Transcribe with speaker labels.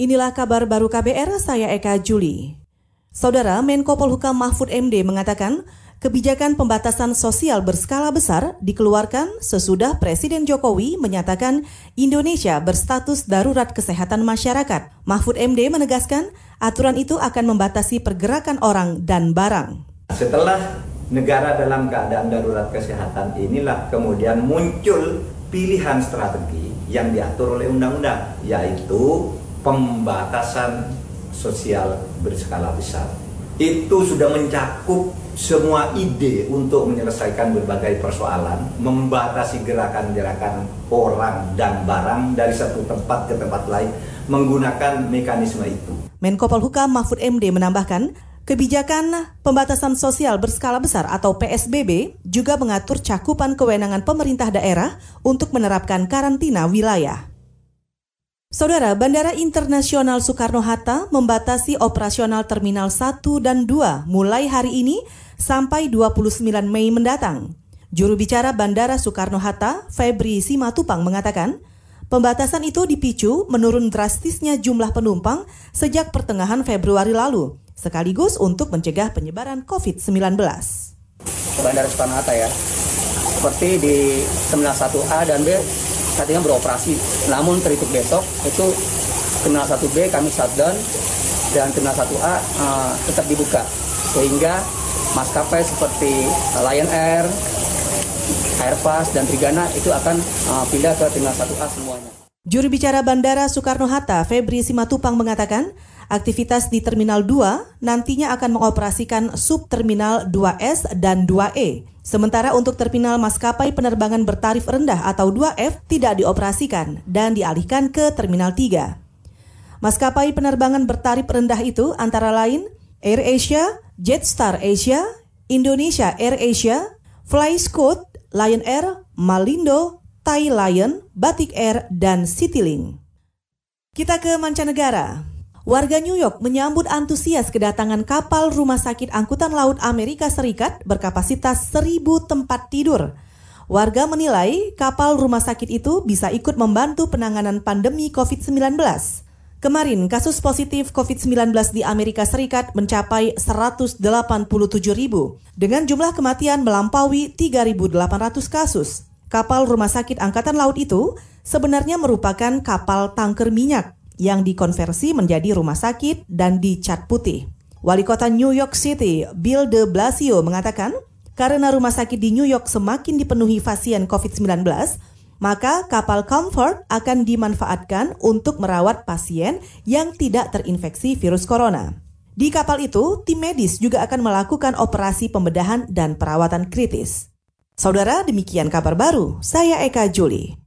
Speaker 1: Inilah kabar baru KBR, saya Eka Juli. Saudara Menko Polhukam Mahfud MD mengatakan, kebijakan pembatasan sosial berskala besar dikeluarkan sesudah Presiden Jokowi menyatakan Indonesia berstatus darurat kesehatan masyarakat. Mahfud MD menegaskan, aturan itu akan membatasi pergerakan orang dan barang.
Speaker 2: Setelah negara dalam keadaan darurat kesehatan inilah kemudian muncul pilihan strategi yang diatur oleh undang-undang, yaitu pembatasan sosial berskala besar. Itu sudah mencakup semua ide untuk menyelesaikan berbagai persoalan, membatasi gerakan-gerakan orang dan barang dari satu tempat ke tempat lain menggunakan mekanisme itu.
Speaker 1: Menko Polhukam Mahfud MD menambahkan, kebijakan pembatasan sosial berskala besar atau PSBB juga mengatur cakupan kewenangan pemerintah daerah untuk menerapkan karantina wilayah. Saudara, Bandara Internasional Soekarno-Hatta membatasi operasional Terminal 1 dan 2 mulai hari ini sampai 29 Mei mendatang. Juru bicara Bandara Soekarno-Hatta, Febri Simatupang mengatakan, pembatasan itu dipicu menurun drastisnya jumlah penumpang sejak pertengahan Februari lalu, sekaligus untuk mencegah penyebaran COVID-19.
Speaker 3: Bandara Soekarno-Hatta ya, seperti di Terminal 1A dan B saat beroperasi. Namun terhitung besok itu terminal 1B kami shutdown dan terminal 1A uh, eh, tetap dibuka sehingga maskapai seperti Lion Air, Airbus dan Trigana itu akan uh, pindah ke terminal 1A semuanya.
Speaker 1: Juru bicara Bandara Soekarno-Hatta, Febri Simatupang mengatakan, aktivitas di Terminal 2 nantinya akan mengoperasikan subterminal 2S dan 2E. Sementara untuk terminal maskapai penerbangan bertarif rendah atau 2F tidak dioperasikan dan dialihkan ke Terminal 3. Maskapai penerbangan bertarif rendah itu antara lain Air Asia, Jetstar Asia, Indonesia Air Asia, Fly Scoot, Lion Air, Malindo, Thai Lion, Batik Air, dan Citylink. Kita ke mancanegara. Warga New York menyambut antusias kedatangan kapal rumah sakit angkutan laut Amerika Serikat berkapasitas 1000 tempat tidur. Warga menilai kapal rumah sakit itu bisa ikut membantu penanganan pandemi COVID-19. Kemarin, kasus positif COVID-19 di Amerika Serikat mencapai 187 ribu, dengan jumlah kematian melampaui 3.800 kasus. Kapal rumah sakit Angkatan Laut itu sebenarnya merupakan kapal tanker minyak yang dikonversi menjadi rumah sakit dan dicat putih. Wali kota New York City, Bill de Blasio mengatakan, karena rumah sakit di New York semakin dipenuhi pasien COVID-19, maka kapal Comfort akan dimanfaatkan untuk merawat pasien yang tidak terinfeksi virus corona. Di kapal itu, tim medis juga akan melakukan operasi pembedahan dan perawatan kritis. Saudara, demikian kabar baru. Saya Eka Juli.